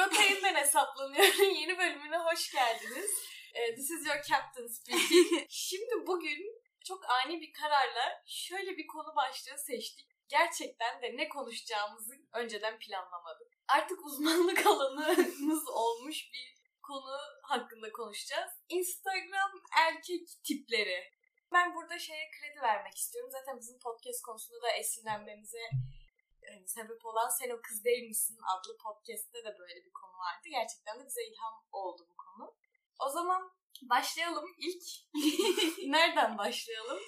Rotayından hesaplanıyorum. Yeni bölümüne hoş geldiniz. Ee, This is your captain speaking. Şimdi bugün çok ani bir kararla şöyle bir konu başlığı seçtik. Gerçekten de ne konuşacağımızı önceden planlamadık. Artık uzmanlık alanımız olmuş bir konu hakkında konuşacağız. Instagram erkek tipleri. Ben burada şeye kredi vermek istiyorum. Zaten bizim podcast konusunda da esinlenmemize yani sebep olan Sen o kız değil misin adlı podcast'te de böyle bir konu vardı. Gerçekten de bize ilham oldu bu konu. O zaman başlayalım. İlk nereden başlayalım?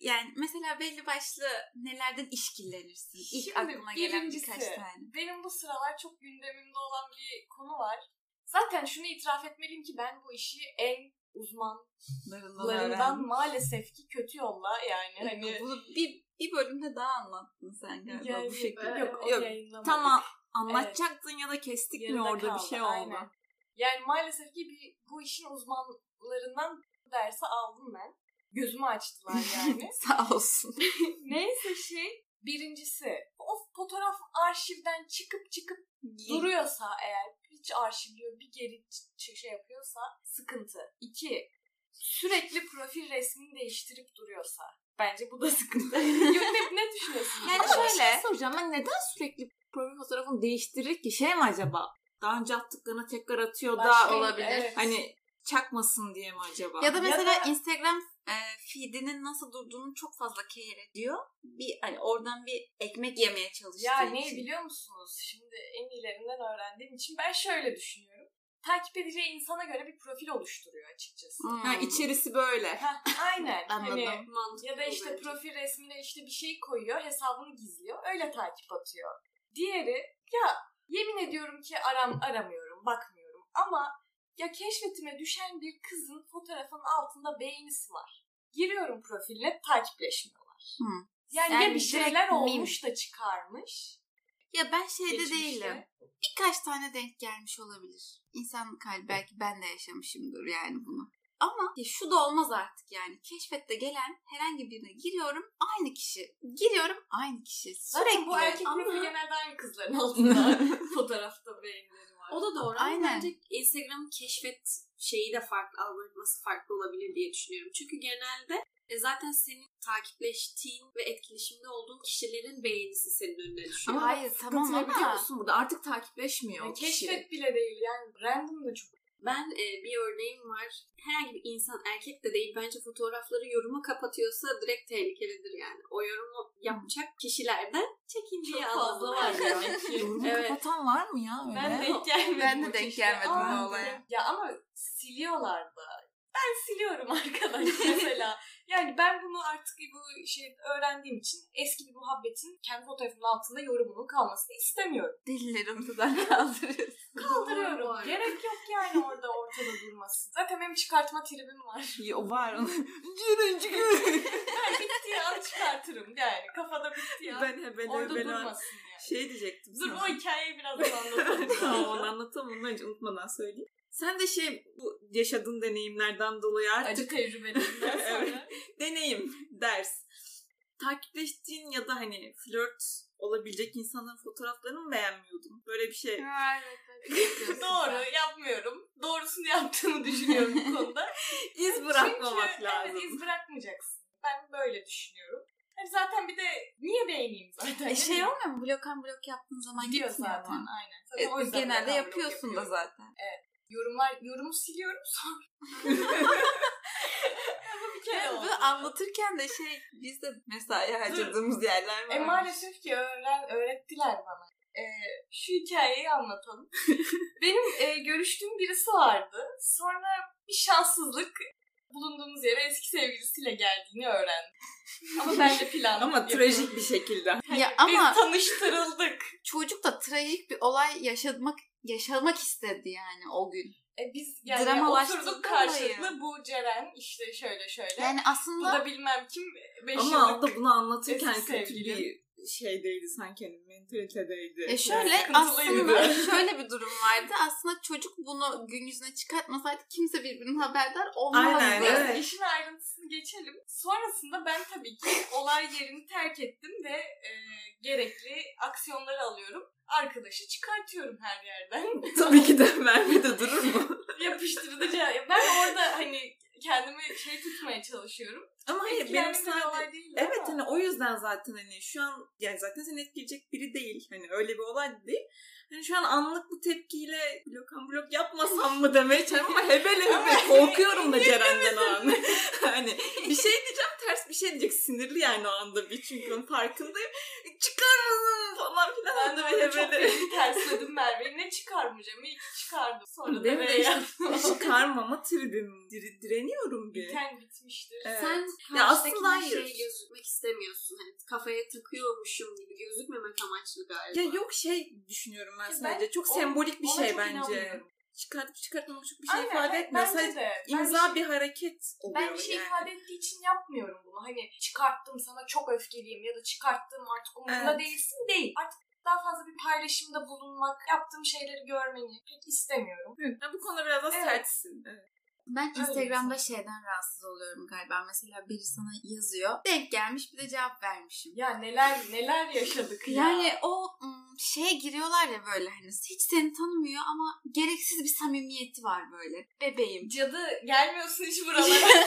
Yani mesela belli başlı nelerden işkillenirsin? İlk Şimdi aklıma gelen birkaç tane. Benim bu sıralar çok gündemimde olan bir konu var. Zaten şunu itiraf etmeliyim ki ben bu işi en uzmanlarından maalesef ki kötü yolla yani hani Bunu bir, bir bölümde daha anlattın sen galiba yani, bu şekilde. Yok, Yok. Tamam anlatacaktın ya da kestik mi Yarıda orada kaldı, bir şey oldu. aynen. Yani maalesef ki bir, bu işin uzmanlarından dersi aldım ben. Gözümü açtılar yani. Sağ olsun. Neyse şey birincisi o fotoğraf arşivden çıkıp çıkıp duruyorsa eğer hiç arşivliyor bir geri şey yapıyorsa sıkıntı. İki sürekli profil resmini değiştirip duruyorsa bence bu da sıkıntı. Yok, ne, düşünüyorsun? Yani Ama şöyle- şey soracağım. Ben neden sürekli profil fotoğrafını değiştirir ki? Şey mi acaba? Daha önce attıklarını tekrar atıyor da olabilir. evet. hani çakmasın diye mi acaba? Ya da mesela da- Instagram e, feedinin nasıl durduğunu çok fazla care ediyor. Bir hani oradan bir ekmek yemeye çalıştığı Ya ne biliyor musunuz? Şimdi en iyilerinden öğrendiğim için ben şöyle düşünüyorum. Takip edeceği insana göre bir profil oluşturuyor açıkçası. Hmm. Ha, içerisi böyle. Heh, aynen. Anladım. Hani Mantıklı ya da işte bence. profil resmine işte bir şey koyuyor, hesabını gizliyor. Öyle takip atıyor. Diğeri ya yemin ediyorum ki aram aramıyorum, bakmıyorum ama ya keşfetime düşen bir kızın fotoğrafının altında beğenisi var. Giriyorum profiline takipleşmiyorlar. Hmm. Yani, Yani ya bir şeyler olmuş da çıkarmış. Ya ben şeyde geçmişte. değilim. Birkaç tane denk gelmiş olabilir. İnsan kalbi belki ben de yaşamışımdır yani bunu. Ama ya şu da olmaz artık yani. Keşfette gelen herhangi birine giriyorum aynı kişi. Giriyorum aynı kişi. Zaten Sürekli. bu erkek ama- profili genelde aynı kızların altında fotoğrafta beğenileri var. O da doğru Aynen. ama bence Instagram'ın keşfet şeyi de farklı, algoritması farklı olabilir diye düşünüyorum. Çünkü genelde e, zaten senin takipleştiğin ve etkileşimde olduğun kişilerin beğenisi senin önüne düşüyor. Ama hayır tamam ama musun burada? Artık takipleşmiyor Yani o kişi. keşfet bile değil yani random da çok. Ben e, bir örneğim var. Herhangi bir insan erkek de değil bence fotoğrafları yoruma kapatıyorsa direkt tehlikelidir yani. O yorumu yapacak kişilerden çekindiği Çok fazla var yani. Yorumu Evet. kapatan var mı ya öyle? Ben denk gelmedim. Ben de bu denk gelmedim bu olaya. Ya ama siliyorlar da. Ben siliyorum arkadaş mesela. Yani ben bunu artık bu şey öğrendiğim için eski bir muhabbetin kendi fotoğrafımın altında yorumunun kalmasını istemiyorum. delileri ortadan kaldırıyorsun. Kaldırıyorum. Gerek yok yani orada ortada durması. Zaten benim çıkartma tribim var. Ya var onu. Cırın cırın. Ben bittiği an çıkartırım yani. Kafada bittiği an. ben hebele orada hebele. durmasın yani. Şey diyecektim Dur sana. o hikayeyi birazdan anlatalım. tamam onu anlatamam. Onu önce unutmadan söyleyeyim. Sen de şey bu yaşadığın deneyimlerden dolayı artık Acı tecrübelerinden sonra. Evet. deneyim, ders. Takipleştiğin ya da hani flört olabilecek insanların fotoğraflarını mı beğenmiyordun? Böyle bir şey. Doğru yapmıyorum. Doğrusunu yaptığımı düşünüyorum bu konuda. İz bırakmamak Çünkü, lazım. Evet iz bırakmayacaksın. Ben böyle düşünüyorum. Hani zaten bir de niye beğeneyim zaten? E şey olmuyor mu? Blok an blok yaptığın zaman gidiyor gitmiyor zaten. mu? Aynen. Zaten E, o yüzden genelde yapıyorsun da zaten. Yorumlar, yorumu siliyorum sonra. Bu bir kere oldu. anlatırken de şey biz de mesai harcadığımız yerler var. E maalesef ki öğren, öğrettiler bana. E, şu hikayeyi anlatalım. Benim e, görüştüğüm birisi vardı. Sonra bir şanssızlık bulunduğumuz yere eski sevgilisiyle geldiğini öğrendim. Ama ben de planladım. Ama trajik bir şekilde. Hani Ya ama- Biz tanıştırıldık. Çocuk da trajik bir olay yaşamak yaşamak istedi yani o gün. E biz yani oturduk karşılıklı bu Ceren işte şöyle şöyle. Yani bu aslında da bilmem kim 5 Ama yıllık. Alda bunu anlatırken kötü bir şeydeydi sanki hani mentalitedeydi. e şöyle aslında şöyle bir durum var. vardı. Aslında çocuk bunu gün yüzüne çıkartmasaydı kimse birbirinin haberdar olmazdı. Aynen, evet. işin ayrıntısını geçelim. Sonrasında ben tabii ki olay yerini terk ettim ve e, gerekli aksiyonları alıyorum. Arkadaşı çıkartıyorum her yerden. Tabii ki de Merve de durur mu? Yapıştırıcı. Ben orada hani kendimi şey tutmaya çalışıyorum. Ama hayır benim sadece... olay değil Evet ama. hani o yüzden zaten hani şu an yani zaten seni etkileyecek biri değil. Hani öyle bir olay da değil. Hani şu an anlık bu tepkiyle blok an blok yapmasam mı demeye çalışıyorum ama hebele Ama hebe korkuyorum da Ceren'den o an. hani bir şey diyeceğim ters bir şey diyecek sinirli yani o anda bir çünkü onun farkındayım. Çıkarmasın falan filan. Ben de böyle çok hebele. beni tersledim Merve'yi. Ne çıkarmayacağım? İyi ki çıkardım. Sonra da Benim de böyle işte yaptım. çıkarmama tribim. Dire- direniyorum bir. Biten bitmiştir. Evet. Sen Ya aslında şey hayır. gözükmek istemiyorsun. Hani kafaya takıyormuşum gibi gözükmemek amaçlı galiba. Ya yok şey düşünüyorum ben Ben sadece. Çok o- sembolik bir şey bence. Çıkartıp çıkartmamak çok bir şey Aynen, ifade etmiyor. Sadece de. Ben imza bir bir hareket oluyor Ben bir şey yani. ifade ettiği için yapmıyorum bunu. Hani çıkarttım sana çok öfkeliyim ya da çıkarttım artık umurumda Evet. değilsin değil. Artık daha fazla bir paylaşımda bulunmak, yaptığım şeyleri görmeni pek istemiyorum. Ben bu konuda biraz daha Evet. sertsin. Evet. Ben Instagram'da insan. şeyden rahatsız oluyorum galiba. Mesela biri sana yazıyor. Denk gelmiş bir de cevap vermişim. Ya neler neler yaşadık ya. Yani o şeye giriyorlar ya böyle hani hiç seni tanımıyor ama gereksiz bir samimiyeti var böyle. Bebeğim. Cadı gelmiyorsun hiç buralara.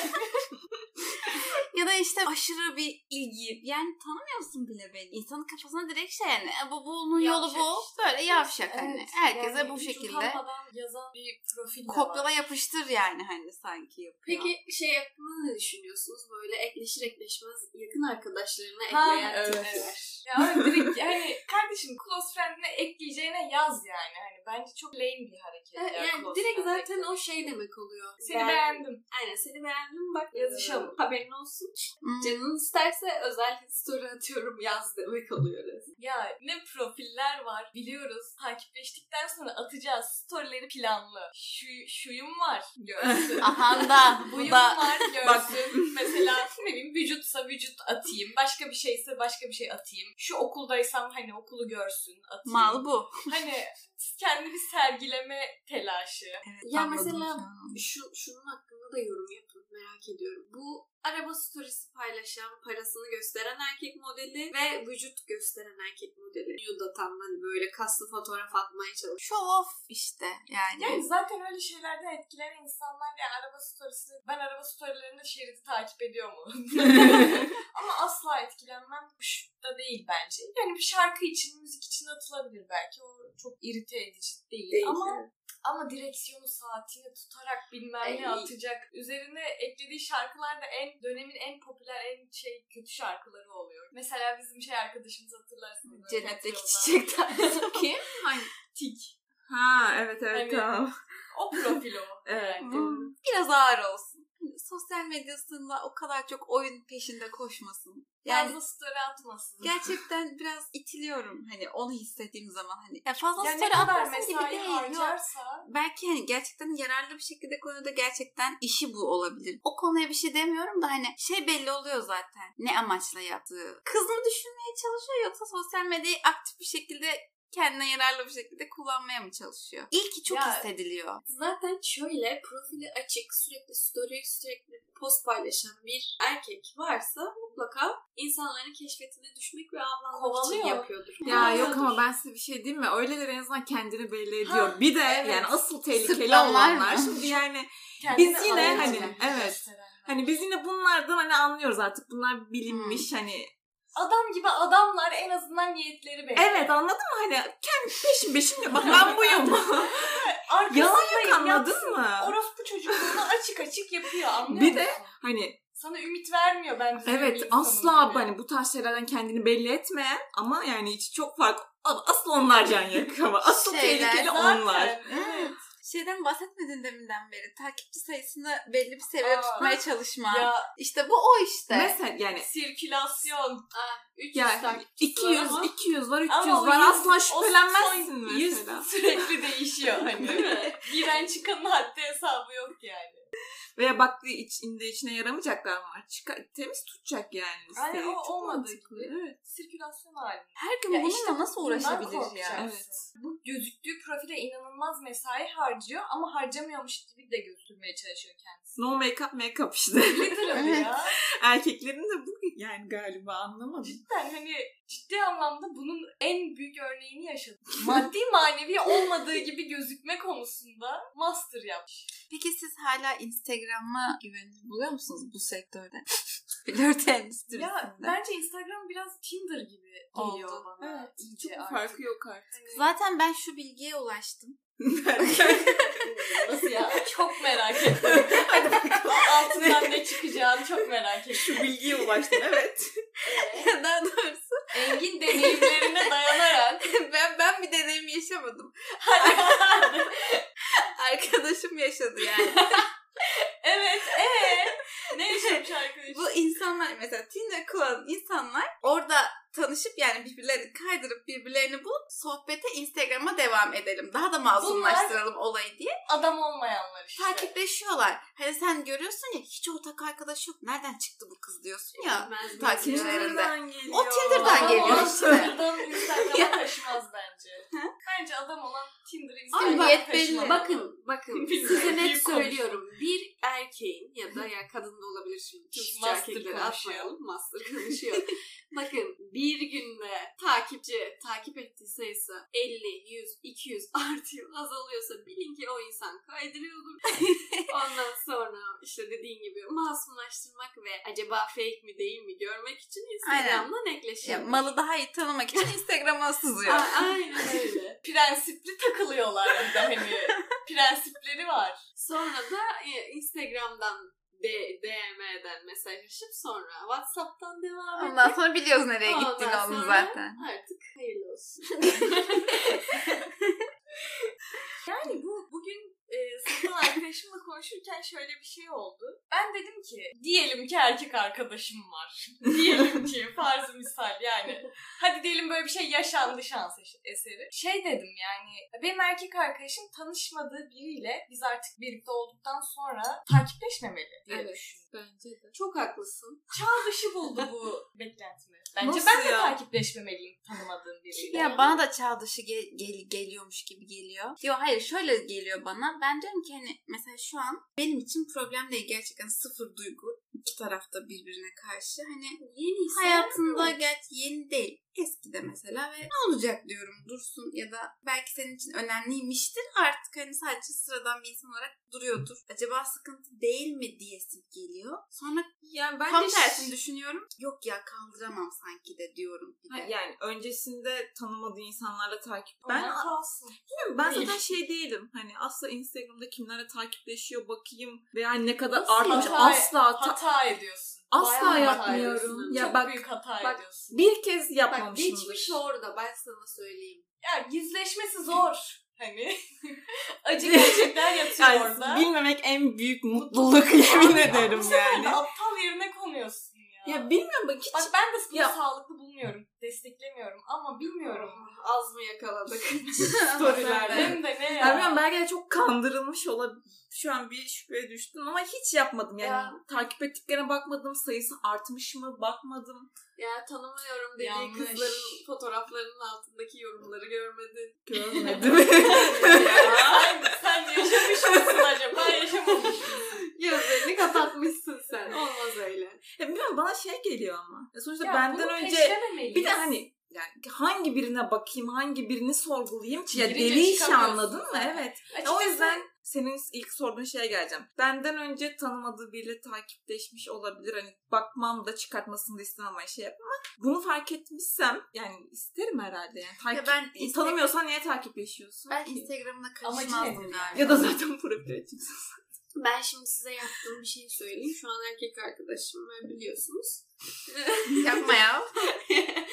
Ya da işte aşırı bir ilgi. Yani tanımıyorsun bile beni. İnsanın kafasına direkt şey yani "E, bu bunun yolu bu. Böyle yavşak hani. Evet, Herkese yani bu şekilde yazan bir profil kopyala yapıştır yani hani sanki yapıyor. Peki şey hakkında ne düşünüyorsunuz? Böyle ekleşir ekleşmez yakın arkadaşlarına ekleyen evet. tipler. Ya direkt hani kardeşim close friend'ine ekleyeceğine yaz yani. Hani bence çok lame bir hareket. Evet, ya, yani direkt zaten eklemek. o şey demek oluyor. Seni Ben- beğendim. Aynen seni beğendim bak Yazışalım. Haberin olsun. Hmm. Canın isterse özel story atıyorum yaz demek oluyor. Ya ne profiller var biliyoruz. Takipleştikten sonra atacağız storyleri planlı. Şu, şuyum var görsün. Aha da bu Buyum da var görsün. Mesela ne bileyim vücutsa vücut atayım. Başka bir şeyse başka bir şey atayım. Şu okuldaysam hani okulu görsün atayım. mal bu. Hani kendini sergileme telaşı. Evet, Ya mesela şu an. Şu, şunun hakkında da yorum yapın merak ediyorum. Bu araba storiesi paylaşan, parasını gösteren erkek modeli ve vücut gösteren erkek modeli. Nude hani böyle kaslı fotoğraf atmaya çalışıyor. Show off işte yani. Yani zaten öyle şeylerden etkilenen insanlar yani araba storiesini ben araba storylerinde şeridi takip ediyor mu? Ama asla etkilenmem hoş da değil bence. Yani bir şarkı için, müzik için atılabilir belki. O çok irite edici değil. Değil, ama evet. ama direksiyonu saatini tutarak bilmem ne Ay. atacak. Üzerine eklediği şarkılar da en dönemin en popüler, en şey kötü şarkıları oluyor. Mesela bizim şey arkadaşımız hatırlarsınız. Cennetteki Patreon'dan. çiçek tanesi kim? Hangi? Tik. Ha evet evet Hani- tamam. O profil o. Evet. Yani. Biraz ağır olsun. Hani Sosyal medyasında o kadar çok oyun peşinde koşmasın. Yani Fazla story atmasın. gerçekten biraz itiliyorum hani onu hissettiğim zaman hani. Ya fazla yani story atmasın gibi değil. Yok. harcarsa Belki hani gerçekten yararlı bir şekilde konuda gerçekten işi bu olabilir. O konuya bir şey demiyorum da hani şey belli oluyor zaten. Ne amaçla yaptığı. Kız mı düşünmeye çalışıyor yoksa sosyal medyayı aktif bir şekilde kendine yararlı bir şekilde kullanmaya mı çalışıyor? İlki çok Ya- hissediliyor. Zaten şöyle profili açık sürekli story sürekli post paylaşan bir erkek varsa mutlaka insanların keşfetine düşmek ve avlanmak Kovalıyor. için yapıyordur. Ya Kovalıyordur. yok ama ben size bir şey diyeyim mi? Öyleleri en azından kendini belli ediyor. Ha, bir de evet. yani asıl tehlikeli Sırtlanlar olanlar. Şimdi yani kendini Biz yine hani, evet. hani biz yine bunlardan hani anlıyoruz artık. Bunlar bilinmiş hani. adam gibi adamlar en azından niyetleri belli. Evet anladın mı? Hani kendi peşin peşin bak ben buyum. Yalan yok anladın yapsın. mı? Orospu çocukluğunu açık açık yapıyor anlıyor Bir de musun? Hani Sana ümit vermiyor ben düzgün bir evet asla gibi. hani bu tarz şeylerden kendini belli etmeyen ama yani içi çok fark. Asıl onlar can yakıyor ama asıl Şeyler tehlikeli Zaten, onlar. Evet. Şeyden bahsetmedin deminden beri. Takipçi sayısını belli bir seviyede Aa. tutmaya çalışma. Ya İşte bu o işte. Mesela yani sirkülasyon. 300 ya takipçisi 200 var ama 200 var 300 Ama var yüz- asla o şüphelenmezsin mesela. sürekli değişiyor hani. Değil mi? Giren çıkanın haddi hesabı yok yani. Veya baktığı içinde içine yaramayacaklar mı var? Çıkar, temiz tutacak yani listeyi. Aynen o Çok olmadığı gibi. Evet. Sirkülasyon halinde. Her gün Ya bununla işte nasıl uğraşabilir ya? Evet. Bu gözüktüğü profile inanılmaz mesai harcıyor ama harcamıyormuş gibi de gözükmeye çalışıyor kendisi. No make-up make-up işte. Literally Evet. ya. Erkeklerin de bu yani galiba anlamadım. Cidden hani ciddi anlamda bunun en büyük örneğini yaşadım. Maddi manevi olmadığı gibi gözükme konusunda master yapmış. Peki siz hala Instagram'a güvenilir buluyor musunuz bu sektörde? Flört endüstrisinde. Ya bence Instagram biraz Tinder gibi geliyor Oldu. bana. Evet. İyice Çok artık. farkı yok artık. Hani- Zaten ben şu bilgiye ulaştım. Nasıl ya? Çok merak ettim. Altından ne çıkacağını çok merak ettim. Şu bilgiye ulaştım evet. Ee, Daha doğrusu Engin deneyimlerine dayanarak ben ben bir deneyim yaşamadım. hadi. Arkadaşım yaşadı yani. Evet, ee ne yaşamış arkadaşım? Bu insanlar mesela Tinder kullanan insanlar orada tanışıp yani birbirlerini kaydırıp birbirlerini bulup sohbete Instagram'a devam edelim. Daha da masumlaştıralım olayı diye Adam olmayanlar işte. takipleşiyorlar. Hani sen görüyorsun ya hiç ortak arkadaş yok. Nereden çıktı bu kız diyorsun ya. Bilmez takipçilerinde. miyim? Tinder'dan geliyor. O Tinder'dan Adam geliyor işte. Tinder'dan Instagram'a taşımaz bence. Bence adam olan Tinder'ı Abi Instagram'a taşımaz. Bakın bakın size net söylüyorum. Bir erkeğin ya da ya kadın da olabilir şimdi. Master konuşuyor. atmayalım. Master konuşuyor. bakın bir günde takipçi takip ettiği sayısı 50, 100, 200 artıyor azalıyorsa bilin ki o insan kaydırıyordur. Ondan sonra işte dediğin gibi masumlaştırmak ve acaba fake mi değil mi görmek için Instagram'dan ekleşiyor. Ya, malı daha iyi tanımak için Instagram'a sızıyor. A- Aynen öyle. Prensipli takılıyorlar bir de hani. Prensipleri var. Sonra da e, Instagram'dan D- DM'den mesajlaşıp sonra WhatsApp'tan devam etmek. Ondan sonra biliyoruz nereye gittiğini onun zaten. Artık hayırlı olsun. Yani bu bugün e, sınıftan arkadaşımla konuşurken şöyle bir şey oldu. Ben dedim ki diyelim ki erkek arkadaşım var. diyelim ki farzı misal yani. Hadi diyelim böyle bir şey yaşandı şans eseri. Şey dedim yani benim erkek arkadaşım tanışmadığı biriyle biz artık birlikte olduktan sonra takipleşmemeli diye Evet. düşündüm. Bence de. Çok haklısın. Çağ dışı buldu bu beklentimi. Bence Nasıl ben de ya? takipleşmemeliyim tanımadığım biriyle. Ya bana da çağ dışı gel- gel- geliyormuş gibi geliyor. Yok hayır şöyle geliyor bana. Ben diyorum ki hani mesela şu an benim için problem değil. Gerçekten sıfır duygu. İki tarafta birbirine karşı. Hani Yeni hayatında gerçi yeni değil. Eski de mesela ve ne olacak diyorum dursun ya da belki senin için önemliymiştir artık hani sadece sıradan bir insan olarak duruyordur. Acaba sıkıntı değil mi diyesim geliyor. Sonra Yani bence tam tersini düşünüyorum. Yok ya kaldıramam sanki de diyorum bir Ha, de. Yani öncesinde tanımadığı insanlarla takip. ben Ben kalsın. bilmiyorum, ben Değil. zaten şey değilim. Hani asla Instagram'da kimlerle takipleşiyor bakayım veya ne kadar Nasıl artmış Hata- asla ta- hata ediyorsun. Asla Bayağı yapmıyorum. ediyorsun. Ya Çok bak- büyük hata bak- ediyorsun. bir kez Bak yapmamışımdır. geçmiş orada ben sana söyleyeyim. Ya gizleşmesi zor. Hani acı gerçekler yatıyor Yani orada. bilmemek en büyük mutluluk yemin ederim bu sefer de yani. aptal yerine konuyorsun ya. Ya bilmiyorum bak hiç Bak ben de bunu Ya- sağlıklı bulmuyorum. Desteklemiyorum ama bilmiyorum. Az mı yakaladık? storylerde. Hem de ne Ya ya. bilmiyorum belki de çok kandırılmış olabilir. Şu an bir şüpheye düştüm ama hiç yapmadım yani. Ya. Takip ettiklerine bakmadım. Sayısı artmış mı bakmadım. ya tanımıyorum dediği Yanlış. kızların fotoğraflarının altındaki yorumları görmedin. Görmedim. sen, yaşamış mısın acaba? Yaşamamış? Gözlerini kapatmışsın sen. Olmaz öyle. ya bilmiyorum bana şey geliyor ama. Ya sonuçta Ya benden önce bir de hani yani hangi birine bakayım, hangi birini sorgulayayım ki? Ya deli işi çıkamıyorsun anladın mı? Evet. Açıkçası o yüzden senin ilk sorduğun şeye geleceğim. Benden önce tanımadığı biriyle takipleşmiş olabilir. Hani bakmam da çıkartmasını da istemem ama şey yapmam ama bunu fark etmişsem yani isterim herhalde yani. Takip, ben Insta- tanımıyorsan niye takipleşiyorsun? Ben ki? Instagram'ına karışmazdım galiba. ya da zaten profil açıksın. Ben şimdi size yaptığım bir şey söyleyeyim. Şu an erkek arkadaşım var biliyorsunuz. Yapma ya.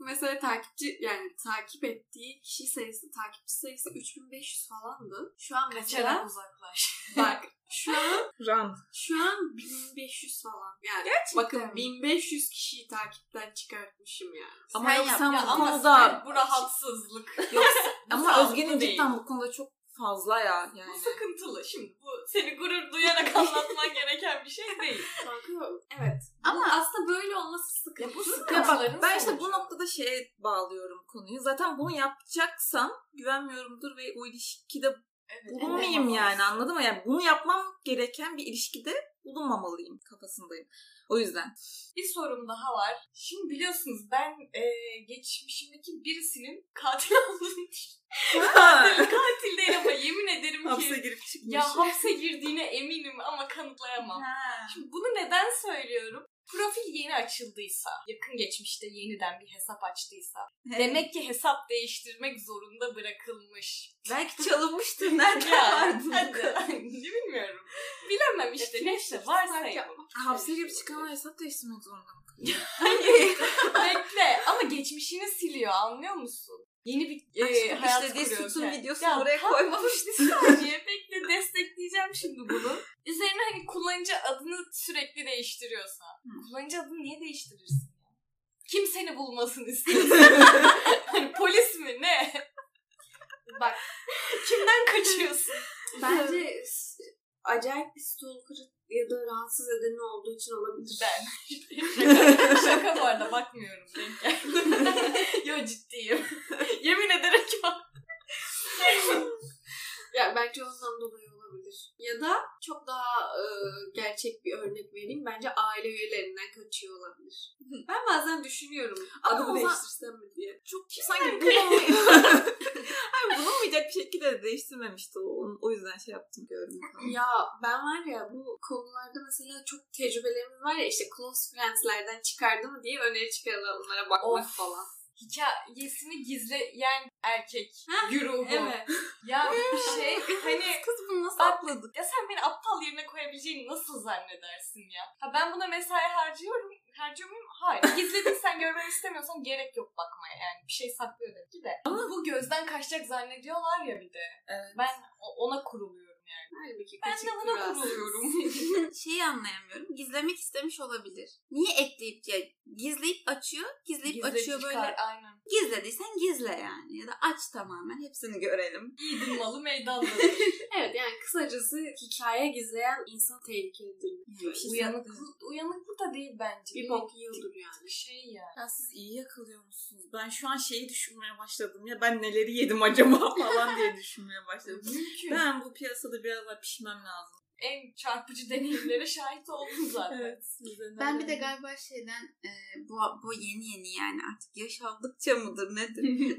Mesela takipçi yani takip ettiği kişi sayısı, takipçi sayısı 3500 falandı. Şu an kaçarak mesela uzaklaş. bak şu an Run. şu an 1500 falan. Yani Gerçekten bakın mi? 1500 kişiyi takipten çıkartmışım yani. Ama Sen yok yap- bu ama konuda sen bu rahatsızlık. yok Bu ama Özge'nin cidden bu konuda çok fazla ya yani. Bu sıkıntılı. Şimdi seni gurur duyarak anlatman gereken bir şey değil. Kanka evet. Ama- Ama aslında böyle olması sıkıntı. Ya bu Ya sıkıntıların bak ben işte bu noktada şeye bağlıyorum konuyu. Zaten bunu yapacaksam güvenmiyorumdur ve o ilişkide Evet, bulunmayayım yani anladın mı? Yani bunu yapmam gereken bir ilişkide bulunmamalıyım kafasındayım. O yüzden. Bir sorum daha var. Şimdi biliyorsunuz ben e, geçmişimdeki birisinin katil olduğunu katil, katil değil ama yemin ederim ki Hapse girip çıkmış. ya hapse girdiğine eminim ama kanıtlayamam. Şimdi bunu neden söylüyorum? Profil yeni açıldıysa, yakın geçmişte yeniden bir hesap açtıysa, demek ki hesap değiştirmek zorunda bırakılmış. Belki çalınmıştır. Nerede Ya, var bu? hadi. ne bilmiyorum. Bilemem işte. Neyse varsayalım. Hapse girip çıkanlar hesap değiştirmek zorunda mı? Bekle ama geçmişini siliyor anlıyor musun? Yeni bir e, hayat işlediği kuruyor. sütun Yani. videosunu Ya, oraya tam- koymamıştı. Bir saniye bekle destekleyeceğim şimdi bunu. Üzerine hani kullanıcı adını sürekli değiştiriyorsa. Kullanıcı adını niye değiştirirsin ya? Kim seni bulmasını istiyorsun? hani polis mi ne? Bak Kimden kaçıyorsun? bence acayip bir stalker ya da rahatsız edeni olduğu için olabilir. Ben. şaka, bu arada bakmıyorum. Denk geldi. Yo ciddiyim. Yemin ederim ki bak. Ya belki ondan dolayı olabilir. Ya da çok daha e, gerçek bir örnek vereyim. Bence aile üyelerinden kaçıyor olabilir. Ben bazen düşünüyorum Ama adımı değiştirsem mi diye. Çok sanki bulunmayacak. Hayır bulunmayacak bir şekilde de değiştirmemişti o. O yüzden şey yaptım diyorum. Ya ben var ya bu konularda mesela çok tecrübelerimiz var ya işte close friends'lerden çıkardı mı diye öneri çıkarılan onlara bakmak Of. falan. Hikayesini gizleyen erkek güruhu. Evet. Ya bir şey hani Kız bunu nasıl atladık? ya sen beni aptal yerine koyabileceğini nasıl zannedersin ya? Ha ben buna mesai harcıyorum. Harcıyor muyum? Hayır. Gizlediysen görmemi istemiyorsan gerek yok bakmaya yani. Bir şey saklıyor demek ki de. Ama bu gözden kaçacak zannediyorlar ya bir de. Evet. Ben ona kuruluyorum yani. Halbuki Ben de buna kuruluyorum. Şeyi anlayamıyorum. Gizlemek istemiş olabilir. Niye ekleyip ya gizleyip açıyor, gizleyip Gizle açıyor çıkar, böyle. Aynen. Gizlediysen gizle yani. Ya da aç tamamen hepsini görelim. Yiğidin malı meydanda. Evet yani kısacası hikaye gizleyen insan tehlikelidir. Yani şey Uyanıklık, uyanıklık da değil bence. Bir bok yiyordur yani. Şey ya. Ya siz iyi yakalıyor musunuz? Ben şu an şeyi düşünmeye başladım ya ben neleri yedim acaba falan diye düşünmeye başladım. Mümkün. Ben bu piyasada biraz daha pişmem lazım. En çarpıcı deneyimlere şahit oldum zaten. size Ben bir de galiba şeyden e, bu, bu yeni yeni yani artık yaş aldıkça mıdır nedir?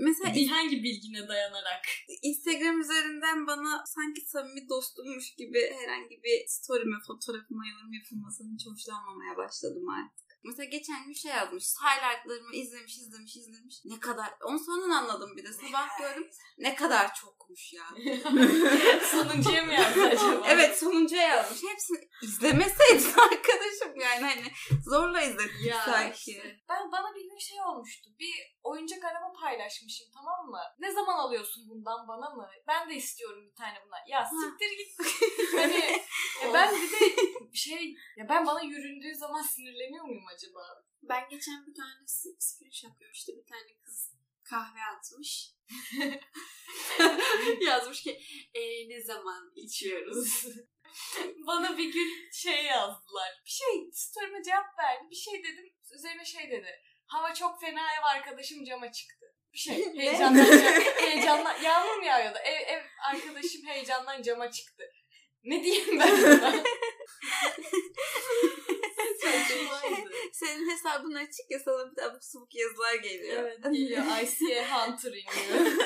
Mesela Bir hangi bilgine dayanarak? Instagram üzerinden bana sanki samimi dostummuş gibi herhangi bir story'me, fotoğrafıma yorum yapılmasını hiç hoşlanmamaya başladım artık. Mesela geçen gün şey yazmış. Highlightlarımı izlemiş, izlemiş, izlemiş. Ne kadar... Onu sonradan anladım bir de. Sabah gördüm. Ne kadar çokmuş ya. Sonuncuya mı yazdı acaba? evet sonuncuya yazmış. Hepsini izlemeseydin arkadaşım yani hani zorla izledik Ya sanki. işte. Ben bana bir gün şey olmuştu. Bir oyuncak araba paylaşmışım tamam mı? Ne zaman alıyorsun bundan bana mı? Ben de istiyorum bir tane bundan. Ya siktir git. hani ya ben bir de şey ya ben bana yüründüğü zaman sinirleniyor muyum acaba? Ben geçen bir tane screenshot görmüştüm. Bir tane kız kahve atmış. Yazmış ki e, ne zaman içiyoruz? bana bir gün şey yazdılar. Bir şey story'me cevap verdi. Bir şey dedim. Üzerine şey dedi. Hava çok fena ev arkadaşım cama çıktı. Bir şey heyecandan, heyecandan yağmur mu yağıyordu? Ev, ev arkadaşım heyecandan cama çıktı. Ne diyeyim ben buna? Saçmaydı. Senin hesabın açık ya sana bir abuk subuk yazılar geliyor. evet geliyor. I see a hunter in you.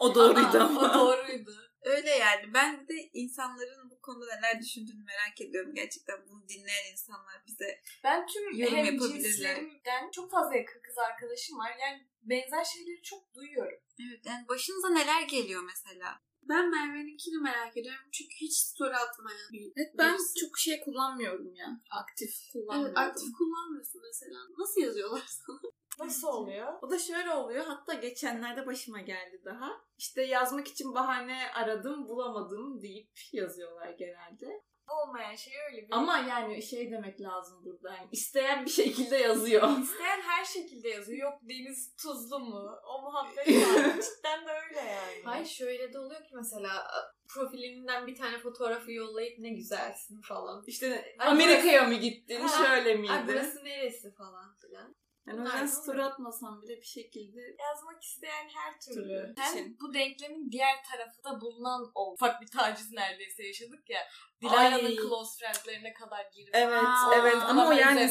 O doğruydu Aa, ama. O doğruydu. Öyle yani. Ben de insanların bu konuda neler düşündüğünü merak ediyorum. Gerçekten bunu dinleyen insanlar bize Ben tüm Yorum hem cinslerimden çok fazla yakın kız arkadaşım var. Yani benzer şeyleri çok duyuyorum. Evet yani başınıza neler geliyor mesela? Ben Merve'ninkini merak ediyorum. Çünkü hiç story atmayan bir Evet, ben birisi. çok şey kullanmıyorum ya. Aktif Evet, kullanmıyorum. aktif kullanmıyorsun mesela. Nasıl yazıyorlar sana? Nasıl oluyor? O da şöyle oluyor. Hatta geçenlerde başıma geldi daha. İşte yazmak için bahane aradım, bulamadım deyip yazıyorlar genelde. Olmayan şey öyle bir. Ama yani şey demek lazım burada. Yani isteyen bir şekilde yazıyor. isteyen her şekilde yazıyor. Yok deniz tuzlu mu? O muhabbet var. Cidden de öyle yani. Hayır şöyle de oluyor ki mesela profilinden bir tane fotoğrafı yollayıp ne güzelsin falan. İşte Ay, Amerika'ya mı gittin? Ha. Şöyle miydi? Ay burası neresi falan filan. Yani o Bunlar yüzden story oluyor. atmasam bile bir şekilde yazmak isteyen her türlü. Türlü Hem için. bu denklemin diğer tarafı da bulunan o ufak bir taciz neredeyse yaşadık ya. Dilara'nın close friendlerine kadar girip. Evet, Aa, evet ama o yani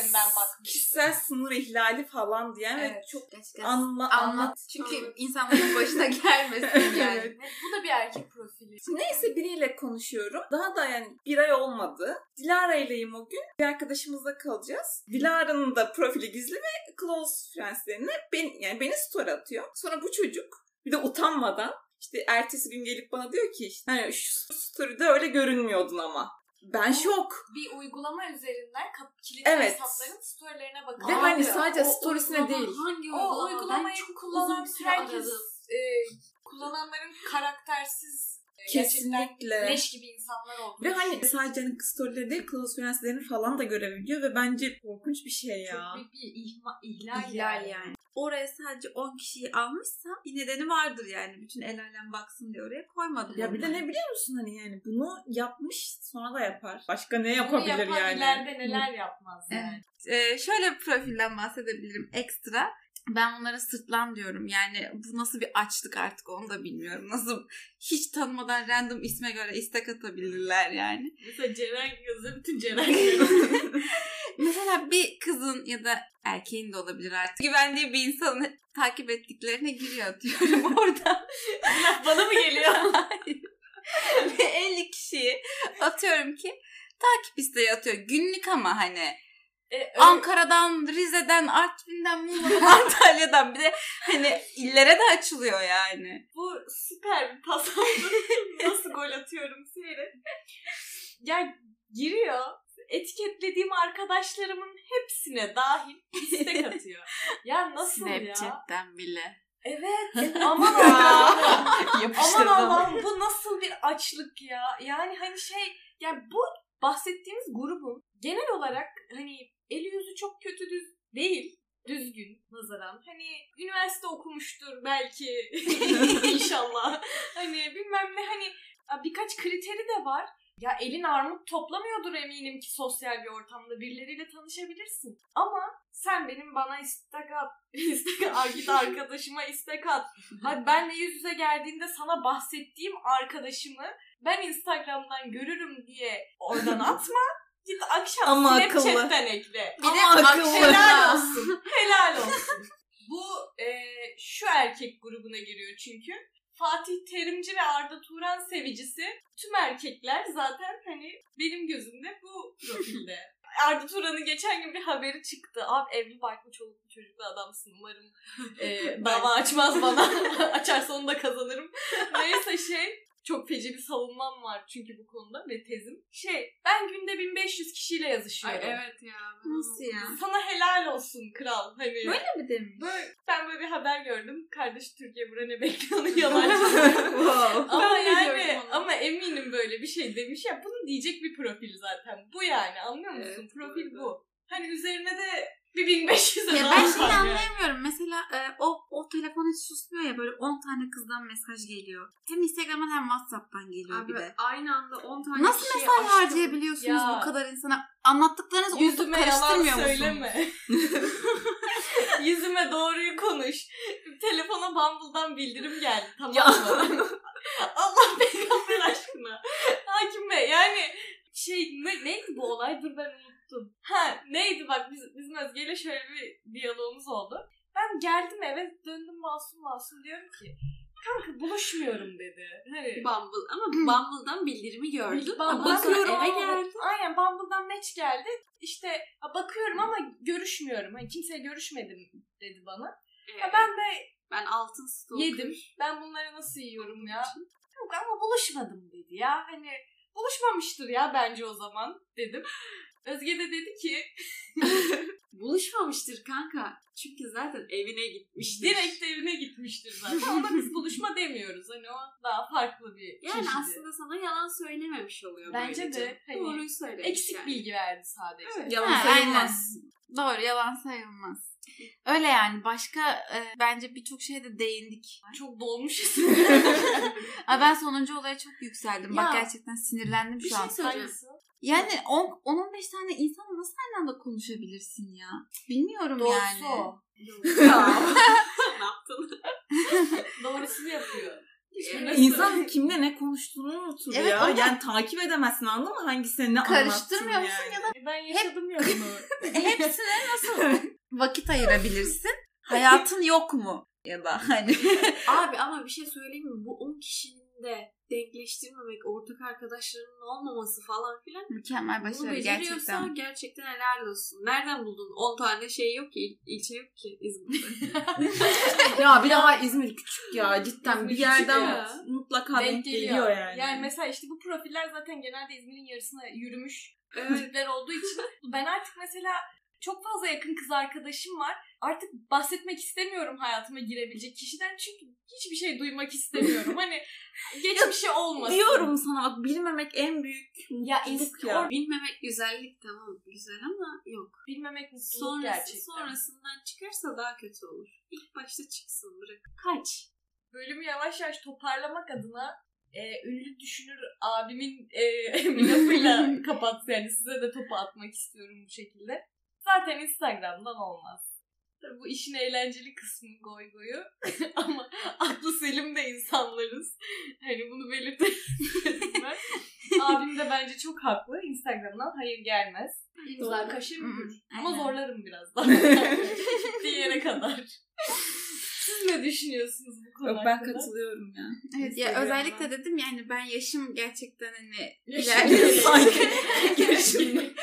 kişisel sınır ihlali falan diyen ve Evet. çok Gerçekten anla, anlat. anlat. Çünkü Anlat. insanların başına gelmesin yani. Evet. Ve bu da bir erkek profili. Neyse biriyle konuşuyorum. Daha da yani bir ay olmadı. Dilara ileyim o gün. Bir arkadaşımızla kalacağız. Dilara'nın da profili gizli ve close friendslerine ben, yani beni story atıyor. Sonra bu çocuk bir de utanmadan işte ertesi gün gelip bana diyor ki işte, hani şu story'de öyle görünmüyordun ama. Ben şok. Bir uygulama üzerinden kilitli Evet. hesapların storylerine Ve bakıyor. hani sadece O storiesine uygulama değil. Hangi o uygulama? uygulamayı Ben çok kullanan uzun süre herkes e, kullananların karaktersiz Kesinlikle. leş gibi insanlar olduğunu Ve hani sadece hani storyleri değil close friendslerini falan da görebiliyor ve bence korkunç bir şey ya. Çok büyük bir ihma, ihlal, İhlal yani. Oraya sadece 10 kişiyi almışsa bir nedeni vardır yani. Bütün el alem baksın diye oraya koymadım. Ya bir de ne biliyor musun hani yani bunu yapmış sonra da yapar. Başka ne Bunu yapabilir yapan yani? ileride neler yapmaz Evet. yani. Ee, şöyle bir profilden bahsedebilirim ekstra. Ben bunlara sırtlan diyorum. Yani bu nasıl bir açlık artık onu da bilmiyorum. Nasıl hiç tanımadan random isme göre istek atabilirler yani. Mesela Ceren yazıyor bütün Ceren Mesela bir kızın ya da erkeğin de olabilir artık. Güvendiği bir insanı takip ettiklerine giriyor diyorum orada. Bana mı geliyor? Ve 50 kişiyi atıyorum ki takip isteği atıyor. Günlük ama hani E, öyle- Ankara'dan, Rize'den, Artvin'den, Muğla'dan, Antalya'dan bir de hani illere de açılıyor yani. bu süper bir pas. Nasıl gol atıyorum seyret. Ya giriyor. Etiketlediğim arkadaşlarımın hepsine dahil istek atıyor. Ya nasıl ya? Snapchat'ten bile. Evet. Aman Allah'ım. Aman. Allah'ım bu nasıl bir açlık ya. Yani hani şey yani bu bahsettiğimiz grubun genel olarak hani eli yüzü çok kötü düz değil. Düzgün nazaran. Hani üniversite okumuştur belki inşallah. Hani bilmem ne hani birkaç kriteri de var. Ya elin armut toplamıyordur eminim ki sosyal bir ortamda birileriyle tanışabilirsin. Ama sen benim bana istek at. istek at. Git arkadaşıma istek at. Hadi benle yüz yüze geldiğinde sana bahsettiğim arkadaşımı ben Instagram'dan görürüm diye oradan atma. Git akşam Ama Snapchat'ten ekle. Bir de Ama akşam- akıllı. Helal olsun. Helal olsun. Bu e, şu erkek grubuna giriyor çünkü. Fatih Terimci ve Arda Turan sevicisi tüm erkekler zaten hani benim gözümde bu profilde. Arda Turan'ın geçen gün bir haberi çıktı. Abi evli barklı çoluklu çocuklu adamsın. Umarım e, dava açmaz bana. Açarsa onu da kazanırım. Neyse şey çok feci bir savunmam var çünkü bu konuda ve tezim. Şey ben günde 1500 kişiyle Ay, yazışıyorum. evet ya. Nasıl ya? Sana helal olsun kral. Hani Böyle mi demiş? Böyle, ben böyle bir haber gördüm. Kardeş Türkiye bura ne bekliyor yalancı. wow. ama yani ama eminim böyle bir şey demiş ya bunu diyecek bir profil zaten. Bu yani anlıyor musun? Evet, profil doğru. bu. Hani üzerine de 1500 Ya ben şeyi anlayamıyorum. Mesela e, o o telefon hiç susmuyor ya böyle 10 tane kızdan mesaj geliyor. Hem Instagram'dan hem WhatsApp'tan geliyor bir Abi de. aynı anda 10 tane Nasıl kişiye mesaj açtım. harcayabiliyorsunuz Ya. bu kadar insana? Anlattıklarınızı unutup Yüzüme yalan karıştırmıyor musunuz? söyleme. Yüzüme doğruyu konuş. Telefona Bumble'dan bildirim geldi tamam Ya. mı? Allah peygamber aşkına. Hakim Bey yani şey ne, neydi bu olay? Dur ben unuttum. Ha neydi bak biz, bizim Özge'yle şöyle bir diyalogumuz oldu. Ben geldim eve döndüm masum masum diyorum ki kanka buluşmuyorum dedi. Hani Bumble ama Bumble'dan bildirimi gördün. Bumble'dan bakıyorum eve geldi. Aynen Bumble'dan match geldi. İşte bakıyorum ama görüşmüyorum. Hani kimseye görüşmedim dedi bana. Evet. ben de Ben altın stalker. yedim. Ben bunları nasıl yiyorum ya? Yok ama buluşmadım dedi ya. Hani buluşmamıştır ya bence o zaman dedim. Özge de dedi ki Buluşmamıştır kanka. Çünkü zaten evine gitmiştir. direkt evine gitmiştir zaten. Ona biz buluşma demiyoruz. Hani o daha farklı bir Yani çeşidi. aslında sana yalan söylememiş oluyor Bence böylece. de, hani Doğruyu söylemiş Eksik yani. bilgi verdi sadece. Evet. Yalan Ha, sayılmaz. Doğru yalan sayılmaz. Öyle yani başka e, bence birçok şeye de değindik. Çok dolmuşuz. Aa, ben sonuncu olaya çok yükseldim. Bak Ya. gerçekten sinirlendim Bir şu şey an. söyleyeceğim. Yani 10-15 tane insanla nasıl aynı anda konuşabilirsin ya? Bilmiyorum Doğrusu yani. o. ne yaptın? Doğrusunu yapıyor. Evet. İnsan kimle ne konuştuğunu unutur Evet, ya. da- Yani takip edemezsin anladın mı? Hangisine ne Karıştırmıyor anlattın musun yani. E, Ben yaşadım ya bunu. Hepsine nasıl vakit ayırabilirsin? Hayatın yok mu? Ya da hani. Abi ama bir şey söyleyeyim mi? Bu 10 kişinin de denkleştirmemek, ortak arkadaşlarının olmaması falan filan Mükemmel bunu başarı beceriyorsa gerçekten. gerçekten. helal olsun. Nereden buldun? 10 tane şey yok ki, il- ilçe yok ki İzmir'de. Ya bir daha İzmir küçük ya cidden İzmir bir küçük yerden ya. mutlaka denk geliyor yani. Yani mesela işte bu profiller zaten genelde İzmir'in yarısına yürümüş evet. tipler olduğu için ben artık mesela çok fazla yakın kız arkadaşım var. Artık bahsetmek istemiyorum hayatıma girebilecek kişiden çünkü hiçbir şey duymak istemiyorum. Hani geçmişi olmasın. Diyorum sana bak bilmemek en büyük Ya mutluluk ya. Bilmemek güzellik tamam güzel ama yok. Bilmemek mutluluk Sonrası, gerçekten. sonrasından çıkarsa daha kötü olur. İlk başta çıksın bırak. Kaç. Bölümü yavaş yavaş toparlamak adına e, ünlü düşünür abimin e, lafıyla kapattı. Yani size de topu atmak istiyorum bu şekilde. Zaten Instagram'dan olmaz. Tabii bu işin eğlenceli kısmı goy goyu. Ama aklı selim de insanlarız. Hani bunu belirtelim ben. Abim de bence çok haklı. Instagram'dan hayır gelmez. İmza kaşı Hı hı, mühür. Ama zorlarım biraz daha. Gittiği yere kadar. Siz ne düşünüyorsunuz bu konu Yok ben hakkında? katılıyorum ya. Evet ya özellikle dedim yani ben yaşım gerçekten hani ilerliyor sanki. Yaşım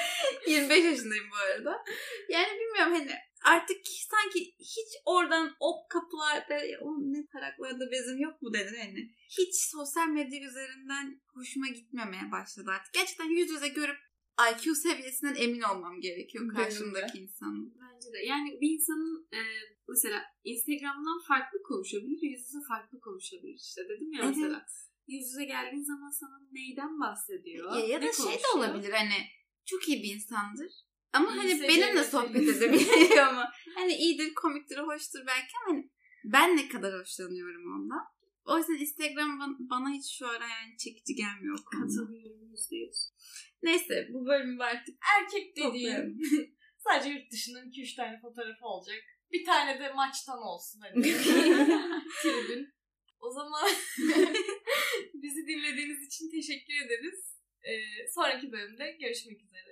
25 yaşındayım bu arada. Yani bilmiyorum hani artık sanki hiç oradan o kapılarda o ne taraklarda bezim yok mu denir hani. Hiç sosyal medya üzerinden hoşuma gitmemeye başladı artık. Gerçekten yüz yüze görüp IQ seviyesinden emin olmam gerekiyor karşımdaki insanın. Bence de. Yani bir insanın e, mesela Instagram'dan farklı konuşabilir, yüz yüze farklı konuşabilir işte dedim ya Evet. mesela. Yüz yüze geldiğin zaman sana neyden bahsediyor? Ya, ya da şey de olabilir hani çok iyi bir insandır. Ama İyi hani benimle sohbet edebiliyor ama hani iyidir, komiktir, hoştur belki ama hani ben ne kadar hoşlanıyorum ondan. O yüzden Instagram ban- bana hiç şu ara yani çekici gelmiyor. Katılıyorum yüzde yüz. Neyse bu bölümü artık Erkek toplayalım. sadece yurt dışından 2-3 tane fotoğrafı olacak. Bir tane de maçtan olsun hadi. Tribün. O zaman bizi dinlediğiniz için teşekkür ederiz. Ee, sonraki bölümde görüşmek üzere.